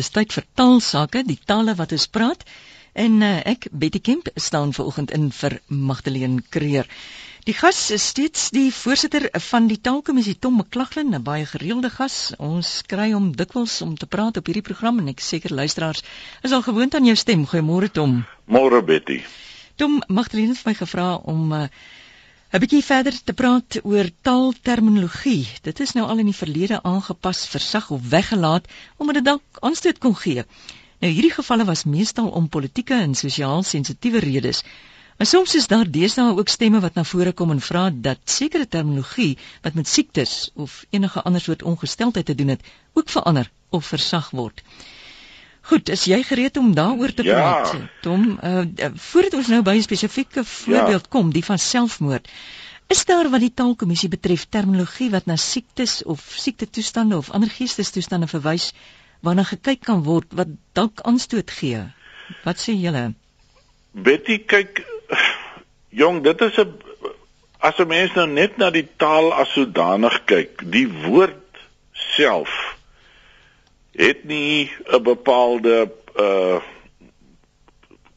Dis tyd vir taalsake, die tale wat ons praat. En uh, ek Betty Kemp staan vanoggend in vir Magdalene Creer. Die gas is steeds die voorsitter van die Taalkommissie Tom McLaughlin, 'n baie gereelde gas. Ons kry hom dikwels om te praat op hierdie program en ek seker luisteraars is al gewoond aan jou stem. Goeiemôre Tom. Môre Betty. Tom Magdalene het my gevra om uh, 'n bietjie verder te praat oor taalterminologie. Dit is nou al in die verlede aangepas, versag of weggelaat omdat dit dalk aanstoot kon gee. Nou hierdie gevalle was meestal om politieke en sosiaal sensitiewe redes. Maar soms is daar deesdae ook stemme wat na vore kom en vra dat sekere terminologie wat met siektes of enige ander soort ongesteldheid te doen het, ook verander of versag word. Goed, is jy gereed om daaroor te ja. praat? Tom, uh, voordat ons nou by 'n spesifieke voorbeeld ja. kom, die van selfmoord. Is daar wat die taalkommissie betref terminologie wat na siektes of siektetoestande of ander geestesstoestande verwys waarna gekyk kan word wat dalk aanstoot gee? Wat sê julle? Betty, kyk jong, dit is 'n as 'n mens nou net na die taal as sodanig kyk, die woord self het nie 'n bepaalde uh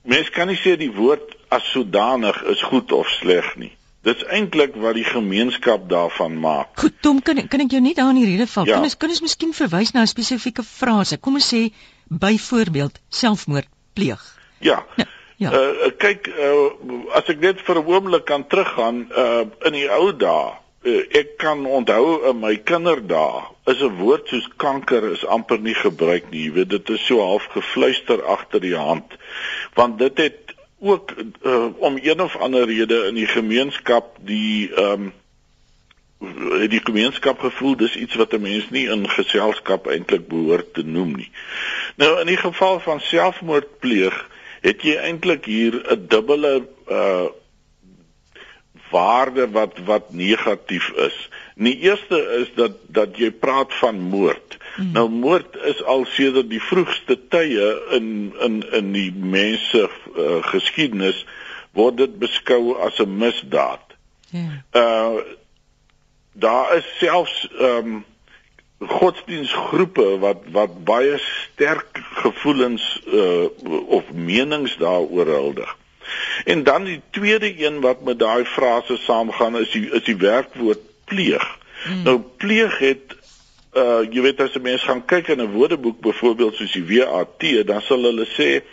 mens kan nie sê die woord as sodanig is goed of sleg nie. Dis eintlik wat die gemeenskap daarvan maak. Goed, Tom, kan kan ek jou net daar in die rede val? Ja. Kan ons kan ons miskien verwys na 'n spesifieke frase? Kom ons sê byvoorbeeld selfmoord pleeg. Ja. Nou, ja. Uh kyk, uh as ek net vir 'n oomblik kan teruggaan, uh in die ou dae ek kan onthou in my kinderdae is 'n woord soos kanker is amper nie gebruik nie. Jy weet dit is so half gefluister agter die hand. Want dit het ook uh, om een of ander rede in die gemeenskap die ehm um, die gemeenskap gevoel dis iets wat 'n mens nie in geselskap eintlik behoort te noem nie. Nou in die geval van selfmoord pleeg, het jy eintlik hier 'n dubbele uh waarde wat wat negatief is. Die eerste is dat dat jy praat van moord. Hmm. Nou moord is al sedert die vroegste tye in in in die mense uh, geskiedenis word dit beskou as 'n misdaad. Ja. Uh daar is selfs ehm um, godsdienstgroepe wat wat baie sterk gevoelens uh of menings daaroor huldig. En dan die tweede een wat met daai frase saamgaan is die is die werkwoord pleeg. Hmm. Nou pleeg het uh jy weet as 'n mens gaan kyk in 'n woordeboek byvoorbeeld soos die WAT, dan sal hulle sê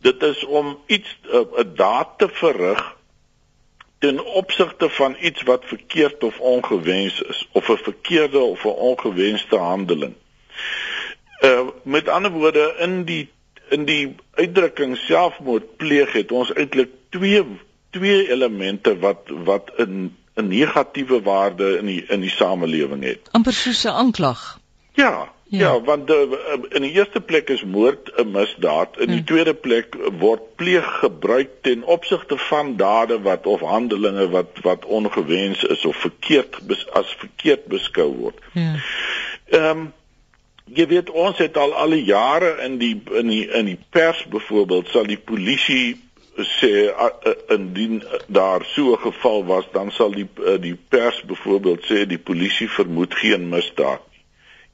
dit is om iets uh, 'n uh, daad te verrig ten opsigte van iets wat verkeerd of ongewens is of 'n verkeerde of 'n ongewenste handeling. Uh met ander woorde in die in die uitdrukking selfmoord pleeg het ons eintlik twee twee elemente wat wat in 'n negatiewe waarde in die in die samelewing het. amper soos 'n aanklag. Ja, ja, ja, want de, in die eerste plek is moord 'n misdaad, in die hmm. tweede plek word pleeg gebruik ten opsigte van dade wat of handelinge wat wat ongewens is of verkeerd as verkeerd beskou word. Ja. Ehm um, jy weet ons het al al die jare in die in die in die pers byvoorbeeld sal die polisie sê indien daar so 'n geval was dan sal die die pers byvoorbeeld sê die polisie vermoed geen misdaad nie.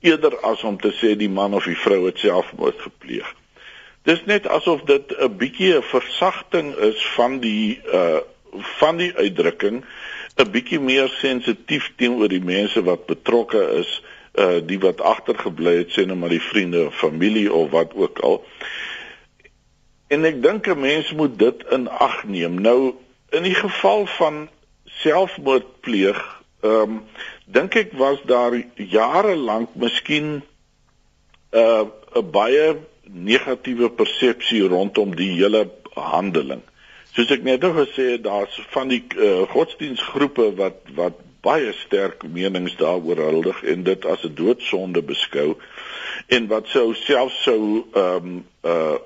Eerder as om te sê die man of die vrou het selfmoord gepleeg. Dis net asof dit 'n bietjie 'n versagting is van die uh van die uitdrukking 'n bietjie meer sensitief teenoor die mense wat betrokke is uh die wat agtergebly het sê net maar die vriende of familie of wat ook al. En ek dink 'n mens moet dit in ag neem. Nou in die geval van selfmoord pleeg, ehm um, dink ek was daar jare lank miskien uh 'n baie negatiewe persepsie rondom die hele handeling. Soos ek net nou gesê het, daar's van die uh, godsdienstgroepe wat wat baie sterk menings daaroor huldig en dit as 'n doodsonde beskou en wat sou self sou ehm um, uh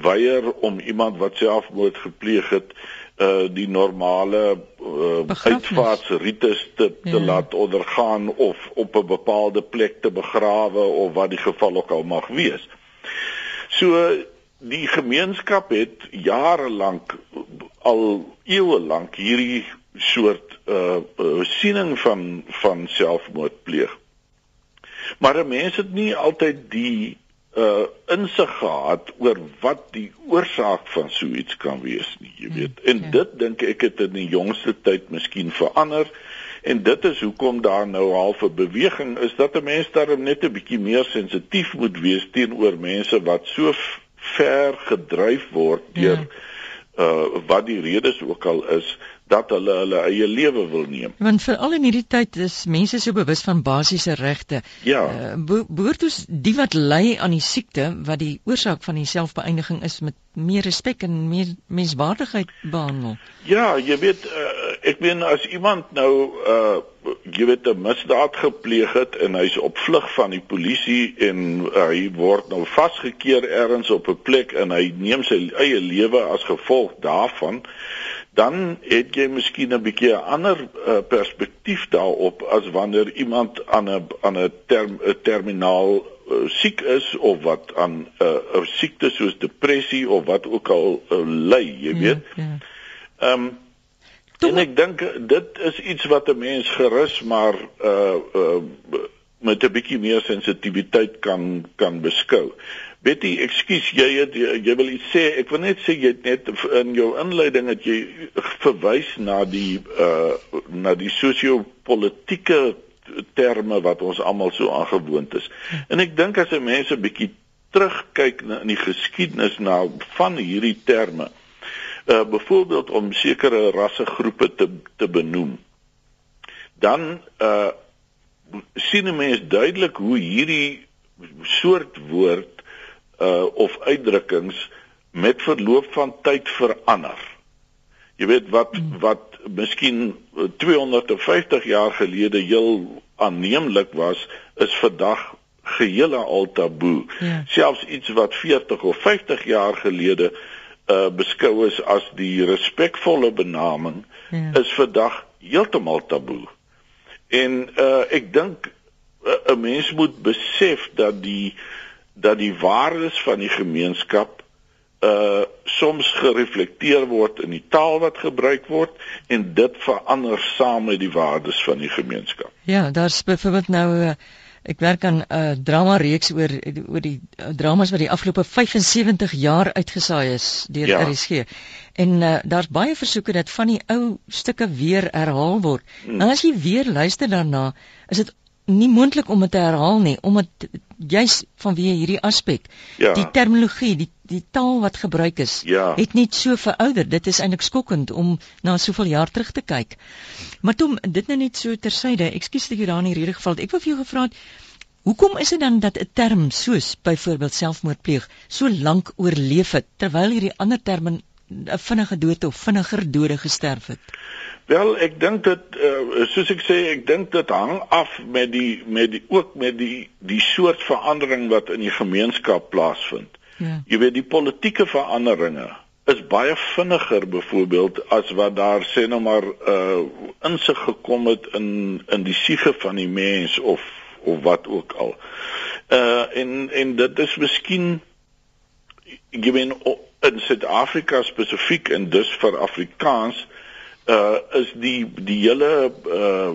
weier om iemand wat selfmoord gepleeg het uh die normale uh, uitvaartsrites te te ja. laat ondergaan of op 'n bepaalde plek te begrawe of wat die geval ook al mag wees. So die gemeenskap het jare lank al eeue lank hierdie soort uh, uh siening van van selfmoord pleeg. Maar 'n mens het nie altyd die uh insig gehad oor wat die oorsaak van so iets kan wees nie, jy hmm, weet. En ja. dit dink ek het in die jongste tyd miskien verander en dit is hoekom daar nou half 'n beweging is dat 'n mens daarom net 'n bietjie meer sensitief moet wees teenoor mense wat so ver gedryf word deur ja. uh wat die redes ook al is dat hulle hulle eie lewe wil neem. Want veral in hierdie tyd is mense so bewus van basiese regte. Ja. Uh, behoort ons die wat ly aan die siekte wat die oorsaak van die selfbeëindiging is met meer respek en meer menswaardigheid behandel. Ja, jy weet uh, ek meen as iemand nou uh jy weet 'n misdaad gepleeg het en hy's op vlug van die polisie en uh, hy word nou vasgekeer ergens op 'n plek en hy neem sy eie lewe as gevolg daarvan dan het jy miskien 'n bietjie 'n ander uh, perspektief daarop as wanneer iemand aan 'n aan 'n term 'n terminaal uh, siek is of wat aan 'n uh, 'n siekte soos depressie of wat ook al uh, ly, jy ja, weet. Ja. Ehm ja. um, en ek dink dit is iets wat 'n mens gerus maar uh, uh met 'n bietjie meer sensitiwiteit kan kan beskou. Betty, ekskuus, jy het jy, jy wil iets sê. Ek wil net sê jy het net in jou inleiding het jy verwys na die uh na die sosio-politieke terme wat ons almal so aangewoond is. En ek dink as 'n mens 'n bietjie terugkyk na in die geskiedenis na van hierdie terme, uh byvoorbeeld om sekere rassegroepe te te benoem, dan uh sien 'n mens duidelik hoe hierdie soort woord uh of uitdrukkings met verloop van tyd verander. Jy weet wat hmm. wat miskien 250 jaar gelede heel aanneemlik was, is vandag geheel al taboe. Ja. Selfs iets wat 40 of 50 jaar gelede uh beskou is as die respekvolle benaming, ja. is vandag heeltemal taboe. En uh ek dink uh, 'n mens moet besef dat die uh dat die waardes van die gemeenskap uh soms gereflekteer word in die taal wat gebruik word en dit verander saam met die waardes van die gemeenskap. Ja, daar's byvoorbeeld nou uh, ek werk aan 'n uh, drama reeks oor oor die uh, dramas wat die afgelope 75 jaar uitgesaai is deur ja. RSG. En uh, daar's baie versoeke dat van die ou stukke weer herhaal word. Hmm. Nou as jy weer luister daarna, is dit nie moontlik om dit te herhaal nie omdat juis vanweë hierdie aspek ja. die terminologie die die taal wat gebruik is ja. het net so verouder dit is eintlik skokkend om na soveel jaar terug te kyk maar toe dit nou net so tersyde ekskuus dat jy daar in die rede geval het ek wou vir jou gevra het hoekom is dit dan dat 'n term soos byvoorbeeld selfmoordpleeg so lank oorleef het terwyl hierdie ander terme 'n vinnige dood of vinniger dode gesterf het Wel, ek dink dit uh, soos ek sê, ek dink dit hang af met die met die ook met die die soort verandering wat in die gemeenskap plaasvind. Ja. Jy weet die politieke veranderinge is baie vinniger byvoorbeeld as wat daar sê nou maar uh insig gekom het in in die siege van die mens of of wat ook al. Uh en en dit is miskien jy weet in Suid-Afrika spesifiek en dus vir Afrikaans uh is die die hele uh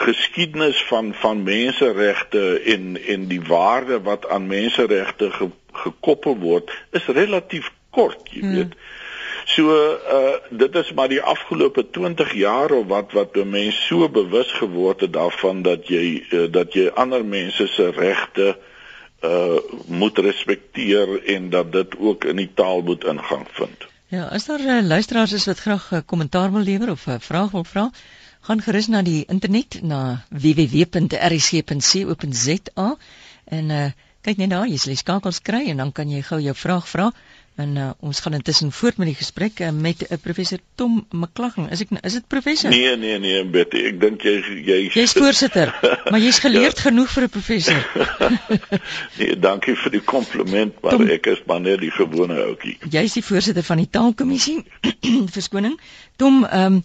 geskiedenis van van menseregte en en die waarde wat aan menseregte ge, gekoppel word is relatief kort, jy hmm. weet. So uh dit is maar die afgelope 20 jaar of wat wat mense so bewus geword het daarvan dat jy uh, dat jy ander mense se regte uh moet respekteer en dat dit ook in die taal moet ingang vind. Ja, as daar uh, luisteraars is wat graag 'n uh, kommentaar wil lewer of 'n uh, vraag wil vra, gaan gerus na die internet na www.rc.co.za en uh, kyk net daar, jy sal die skakels kry en dan kan jy gou jou vraag vra. En uh, ons gaan intussen voort met die gesprek uh, met uh, professor Tom McLaggen. Is ek is dit professor? Nee, nee, nee, Betty, ek dink jy jy Jy's voorsitter, maar jy's geleerd ja. genoeg vir 'n professor. nee, dankie vir die kompliment, maar Tom, ek is maar net die gewone ouetjie. Jy's die voorsitter van die taalkommissie. Verskoning. Tom, ehm um,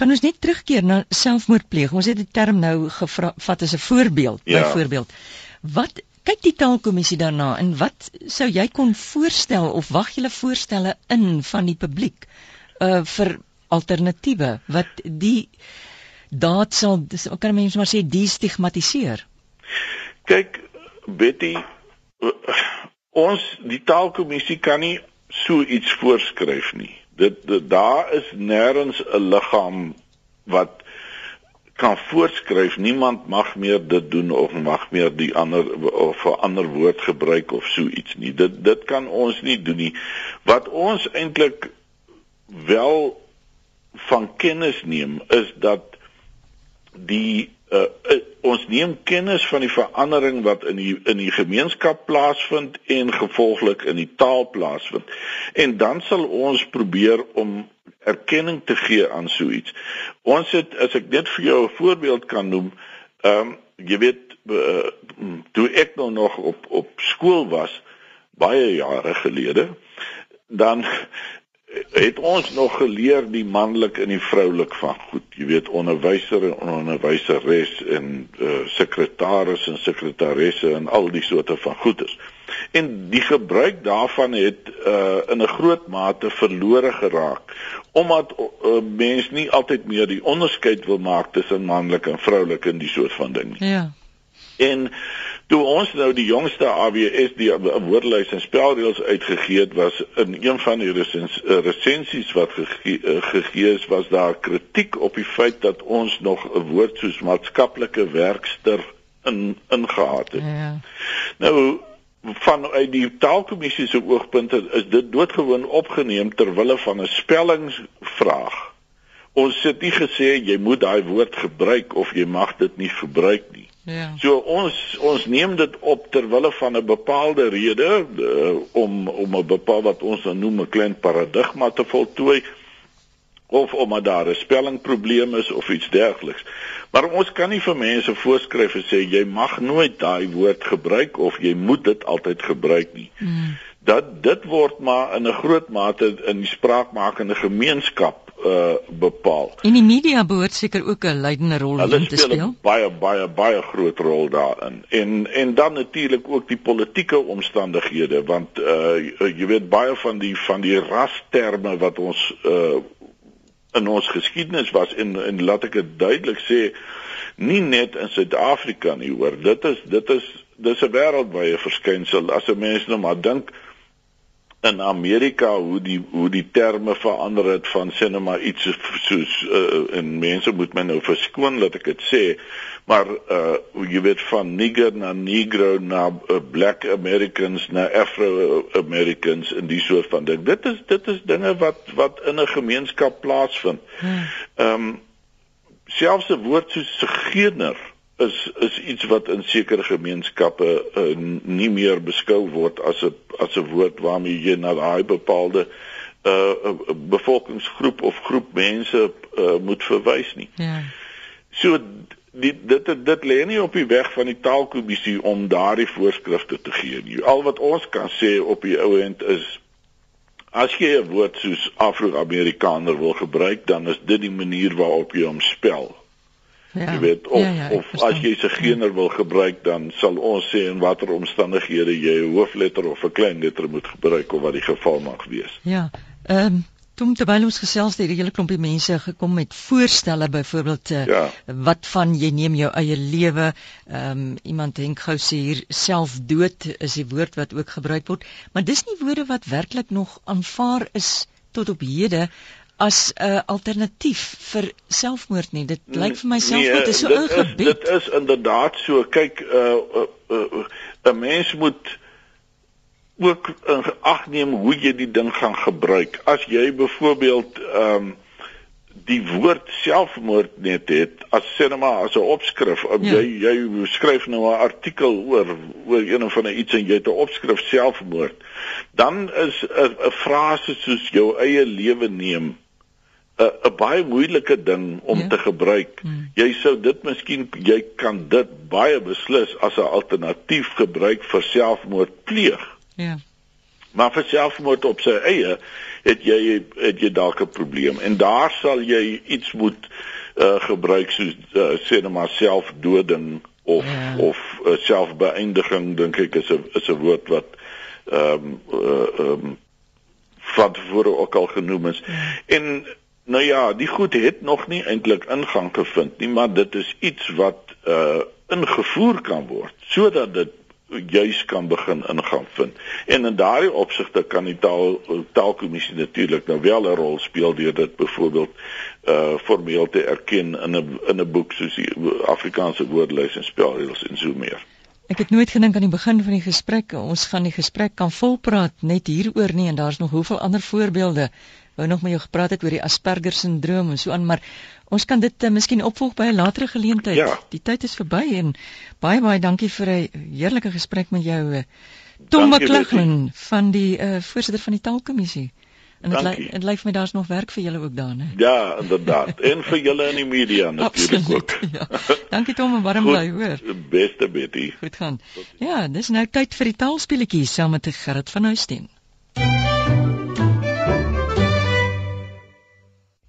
kan ons net terugkeer na selfmoordpleeg. Ons het die term nou gevat as 'n voorbeeld, ja. byvoorbeeld. Wat kyk die taalkommissie daarna en wat sou jy kon voorstel of wag julle voorstelle in van die publiek uh vir alternatiewe wat die daad sal kan mense maar sê destigmatiseer kyk Betty ons die taalkommissie kan nie so iets voorskryf nie. Dit, dit daar is nêrens 'n liggaam wat kan voorskryf niemand mag meer dit doen of mag meer die ander of 'n ander woord gebruik of so iets nie. Dit dit kan ons nie doen nie. Wat ons eintlik wel van kennis neem is dat die uh, uh, ons neem kennis van die verandering wat in die in die gemeenskap plaasvind en gevolglik in die taal plaasvind. En dan sal ons probeer om erkenning te gee aan so iets. Ons het as ek dit vir jou 'n voorbeeld kan noem, ehm um, jy weet uh, toe ek nou nog op op skool was baie jare gelede, dan het ons nog geleer die manlik en die vroulik van goed. Jy weet onderwyser en onderwyseres en uh, sekretaris en sekretaresse en al die soorte van goeders. En die gebruik daarvan het uh, in 'n groot mate verlore geraak omdat uh, mens nie altyd meer die onderskeid wil maak tussen manlik en vroulik in die soort van ding nie. Ja. En toe ons nou die jongste AWS die woordelys en spelreëls uitgegee het was in een van die resens, uh, resensies wat gegee, uh, gegee is was daar kritiek op die feit dat ons nog 'n woord soos maatskaplike werkster in ingehaat het. Ja. Nou vanuit die taalkommissie se oogpunt is dit doodgewoon opgeneem ter wille van 'n spellingsvraag. Ons het nie gesê jy moet daai woord gebruik of jy mag dit nie gebruik nie. Ja. So ons ons neem dit op ter wille van 'n bepaalde rede de, om om 'n bepaal wat ons dan noem 'n klein paradigma te voltooi of omdat daar 'n spellingprobleem is of iets dergeliks. Maar ons kan nie vir mense voorskryf en sê jy mag nooit daai woord gebruik of jy moet dit altyd gebruik nie. Mm. Dat dit word maar in 'n groot mate in die spraakmakende gemeenskap uh bepaal. En die media behoort seker ook 'n leidende rol Hulle in te speel. Hulle speel baie baie baie groot rol daarin. En en dan natuurlik ook die politieke omstandighede want uh jy weet baie van die van die rasterme wat ons uh in ons geskiedenis was en en laat ek dit duidelik sê nie net in Suid-Afrika nie hoor. Dit is dit is dis 'n wêreldwye verskynsel. As 'n mens nou maar dink in Amerika hoe die hoe die terme verander het van sê net maar iets soos uh, en mense moet my nou verskoon dat ek dit sê maar uh jy weet van nigger na negro na uh, black americans na afro americans en die soort van ding dit is dit is dinge wat wat in 'n gemeenskap plaasvind hmm. ehm um, selfs 'n woord soos segener is is iets wat in sekere gemeenskappe uh, nie meer beskou word as 'n as 'n woord waarmee jy na daai bepaalde uh bevolkingsgroep of groep mense uh, moet verwys nie. Ja. So dit dit dit lê nie op die weg van die taalkommissie om daardie voorskrifte te gee nie. Al wat ons kan sê op die ou end is as jy 'n woord soos Afro-Amerikaner wil gebruik, dan is dit die manier waarop jy hom spel. Ja. Jy weet of ja, ja, of as jy se gener wil gebruik dan sal ons sê in watter omstandighede jy 'n hoofletter of 'n klein letter moet gebruik of wat die geval mag wees. Ja. Ehm um, toe terwyl ons gesels het, het 'n hele klompie mense gekom met voorstelle byvoorbeeld uh, ja. wat van jy neem jou eie lewe. Ehm um, iemand dink gou sê hier selfdood is die woord wat ook gebruik word, maar dis nie woorde wat werklik nog aanvaar is tot op hede as 'n uh, alternatief vir selfmoord nie. Dit lyk vir my selfmoord nee, is so ingebied. Dit is inderdaad so. Kyk, 'n uh, uh, uh, mens moet ook in ag neem hoe jy die ding gaan gebruik. As jy byvoorbeeld ehm um, die woord selfmoord net het as sinema as 'n opskrif ja. jy jy skryf nou 'n artikel oor oor een of ander iets en jy het 'n opskrif selfmoord dan is 'n frase soos jou eie lewe neem 'n baie moeilike ding om ja. te gebruik. Hmm. Jy sou dit miskien jy kan dit baie beslis as 'n alternatief gebruik vir selfmoord pleeg. Ja. Maar vir selfmoord op sy eie het jy het jy dalk 'n probleem en daar sal jy iets moet uh, gebruik soos uh, sê net maar selfdoding of ja. of uh, selfbeëindiging dink ek is 'n is 'n woord wat ehm um, uh, ehm um, van tevore ook al genoem is. Ja. En Nou ja, die goed het nog nie eintlik ingang gevind nie, maar dit is iets wat uh ingevoer kan word sodat dit juis kan begin ingaan vind. En in daardie opsigte kan die taal taalkommissie natuurlik nou wel 'n rol speel deur dit byvoorbeeld uh formeel te erken in 'n in 'n boek soos die Afrikaanse woordelys en spelreëls en so meer. Ek het nooit gedink aan die begin van die gesprek ons gaan die gesprek kan volpraat net hieroor nie en daar's nog hoeveel ander voorbeelde. Wou nog met jou gepraat het oor die Asperger sindroom en so aan, maar ons kan dit uh, miskien opvolg by 'n latere geleentheid. Ja. Die tyd is verby en baie baie dankie vir 'n heerlike gesprek met jou uh, Tom McLaughlin van die uh, voorsitter van die taalkommissie. En dit lyk dit lyk vir my daar's nog werk vir julle ook daar, né? Ja, inderdaad. en vir julle in die media natuurlik ook. ja. Dankie Tom en warm bly, hoor. Beste Betty. Goed gaan. Ja, dis nou tyd vir die taalspeletjie saam met Gerrit van Huisteen.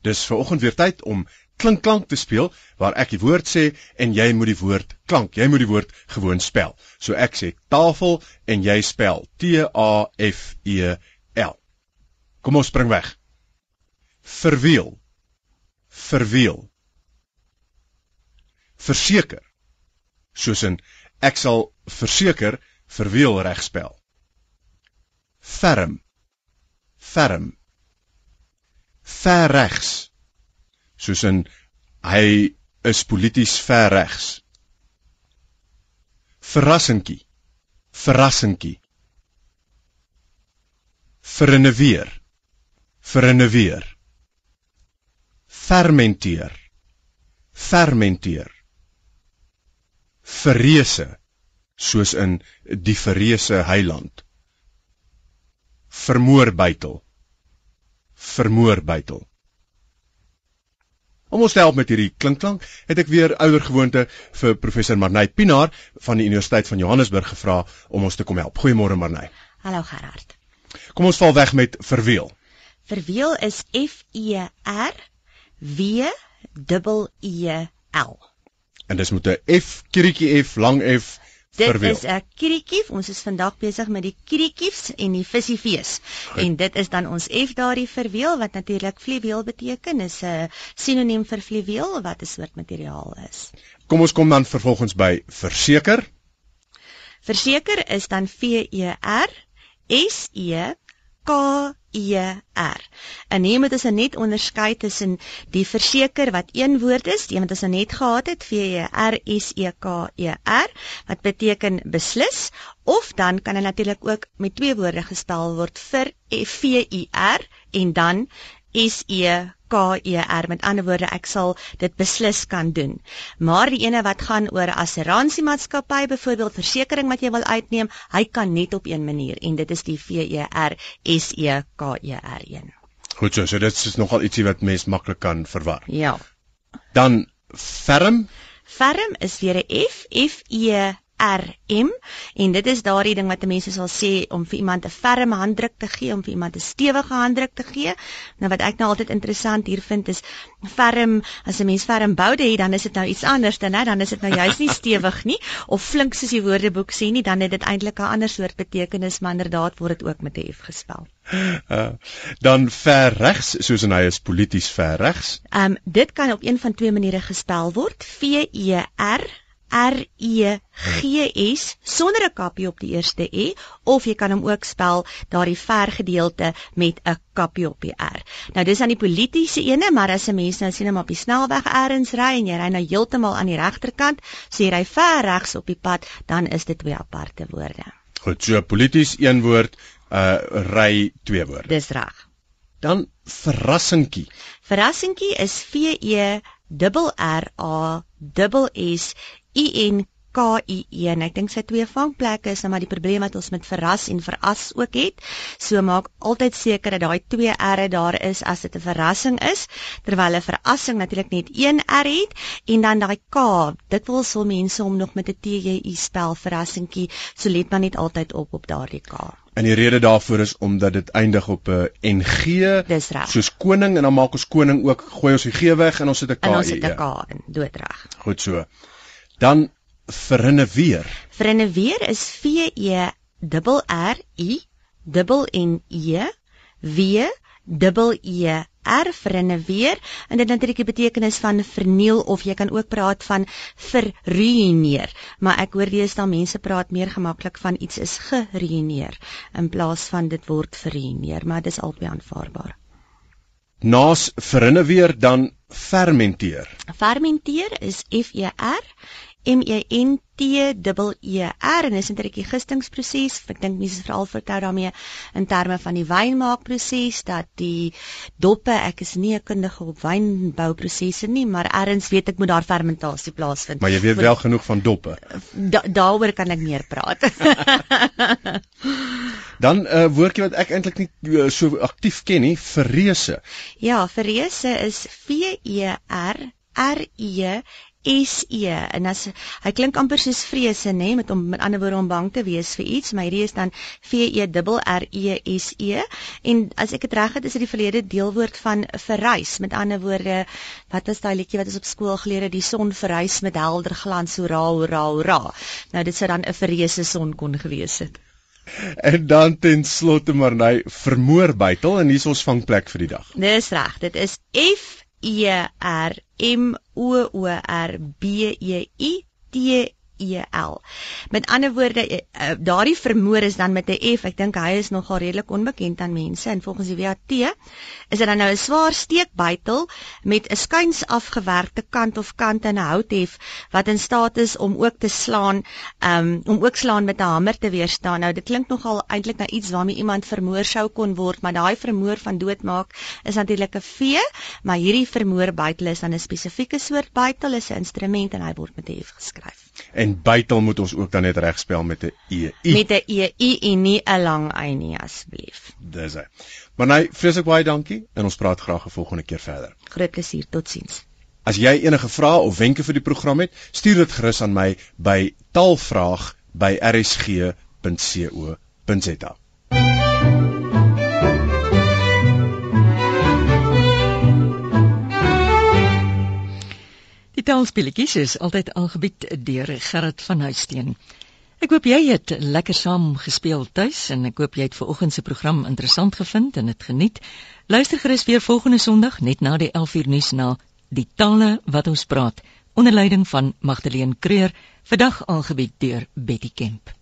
Dis ver oggend weer tyd om klink klank te speel waar ek die woord sê en jy moet die woord klank. Jy moet die woord gewoon spel. So ek sê tafel en jy spel T A F E L. Kom ons spring weg. Verwiel. Verwiel. Verseker. Soos in ek sal verseker verwiel reg spel. Ferm. Ferm ver regs. Soos in hy is polities ver regs. Verrassingkie verrassingkie. Verreneweer verreneweer fermenteer fermenteer. Verreese soos in die verreese heiland vermoorbytel vermoorbytel. Om ons te help met hierdie klinkklank, het ek weer ouer gewoonte vir professor Marnay Pinaar van die Universiteit van Johannesburg gevra om ons te kom help. Goeiemôre Marnay. Hallo Gerard. Kom ons val weg met verweel. Verweel is F E R W E L. En dis met 'n F, kriekie F, lang F, Dit verweel. is 'n kiriekief. Ons is vandag besig met die kiriekiefs en die vissievees. En dit is dan ons F daardie verweel wat natuurlik fluweel beteken. Is 'n sinoniem vir fluweel wat 'n soort materiaal is. Kom ons kom dan vervolgens by verseker. Verseker is dan V E R S E K E R. En hier moet ons net onderskei tussen die verseker wat een woord is, die wat ons net gehad het, V E R S E K E R, wat beteken beslis, of dan kan dit natuurlik ook met twee woorde gespel word vir V U R en dan S E K E R met ander woorde ek sal dit beslis kan doen. Maar die ene wat gaan oor assuransiemaatskappy byvoorbeeld versekerings wat jy wil uitneem, hy kan net op een manier en dit is die V E R S E K E R 1. Goed so, so dit is nogal ietsie wat mens maklik kan verwar. Ja. Dan ferm. Ferm is weer 'n F F E R M en dit is daardie ding wat mense sal sê om vir iemand 'n ferme handdruk te gee, om vir iemand 'n stewige handdruk te gee. Nou wat ek nou altyd interessant hier vind is ferm, as 'n mens ferm boude het, dan is dit nou iets anders dan hè, dan is dit nou juist nie stewig nie of flink soos die woordeboek sê nie, dan het dit eintlik 'n ander soort betekenis, maar inderdaad word dit ook met 'n F gespel. Uh, dan ver regs, soos in hy is polities ver regs. Ehm um, dit kan op een van twee maniere gespel word. V E R R E G S sonder 'n kappie op die eerste E of jy kan hom ook spel daardie ver gedeelte met 'n kappie op die R. Nou dis aan die politieke ene, maar as 'n mens nou sien hom op die snelweg eers ry en jy ry nou heeltemal aan die regterkant, so jy ry ver regs op die pad, dan is dit twee aparte woorde. Goed, so polities een woord, uh ry twee woorde. Dis reg. Dan verrassingkie. Verrassingkie is V E R R A S S I N K I E en ek dink sy twee vangplekke is nou maar die probleem wat ons met verras en veras ook het. So maak altyd seker dat daai twee R'e daar is as dit 'n verrassing is, terwyl 'n verrassing natuurlik net een R het en dan daai K, dit wil sou mense hom nog met 'n T J I spel verrassingkie, so let maar net altyd op op daardie K. En die rede daarvoor is omdat dit eindig op 'n NG. Soos koning en dan maak ons koning ook gooi ons die G weg en ons sit 'n K. En ons het hier. 'n K in, doodreg. Goed so. Dan verreneweer. Verreneweer is V E R R I N N E W dubbel E R verinneweer. En dit natuurlik die betekenis van verniel of jy kan ook praat van verruineer. Maar ek hoor deesdae mense praat meer gemaklik van iets is geruineer in plaas van dit word verruineer. Maar dit is albei aanvaarbaar. Naas verinneweer dan fermenteer. Fermenteer is F E R M E N T E E R en is 'n registringsproses. Ek dink mense veral vertel daarmee in terme van die wynmaakproses dat die doppe, ek is nie 'n kundige op wynbouprosesse nie, maar erns weet ek moet daar fermentasie plaasvind. Maar jy weet wel genoeg van doppe. Da, daaroor kan ek meer praat. Dan 'n uh, woordjie wat ek eintlik nie uh, so aktief ken nie, verreese. Ja, verreese is V E R R E S E. En as hy klink amper soos vrese nê nee, met om met ander woorde om bang te wees vir iets maar hierdie is dan V E R E S E. En as ek dit reg het is dit die verlede deelwoord van verrys met ander woorde wat was daai liedjie wat ons op skool geleer het? Die son verrys met helder glans. Hoera hoera hoera. Nou dit sou dan 'n verreese son kon gewees het. En dan ten slotte maar nou vermoor bytel en hier is ons vangplek vir die dag. Dis reg, dit is F E R M O O R B E I T E L. Met ander woorde, eh, eh, daardie vermoor is dan met 'n F. Ek dink hy is nogal redelik onbekend aan mense en volgens die WAT is dit dan nou 'n swaar steekbytel met 'n skuins afgewerkte kant of kant in 'n houthef wat in staat is om ook te slaan, um, om ook slaan met 'n hamer te weerstaan. Nou dit klink nogal eintlik na iets waarmee iemand vermoor sou kon word, maar daai vermoor van doodmaak is natuurlik 'n V, maar hierdie vermoor bytel is dan 'n spesifieke soort bytel, is 'n instrument en hy word met 'n F geskryf. En bytel moet ons ook dan net regspel met 'n e i. Met 'n e i en nie 'n lang y nie asseblief. Dis hy. Maar nee, vreeslik baie dankie en ons praat graag 'n volgende keer verder. Groot plesier, totsiens. As jy enige vrae of wenke vir die program het, stuur dit gerus aan my by taalvraag@rsg.co.za. Die taalspelletjies is altyd aangebied deur Gerrit van Huisteen. Ek hoop jy het lekker saam gespeel tuis en ek hoop jy het vanoggend se program interessant gevind en dit geniet. Luister gerus weer volgende Sondag net na die 11uur nuus na Die tale wat ons praat onder leiding van Magdalene Creer, vandag aangebied deur Betty Kemp.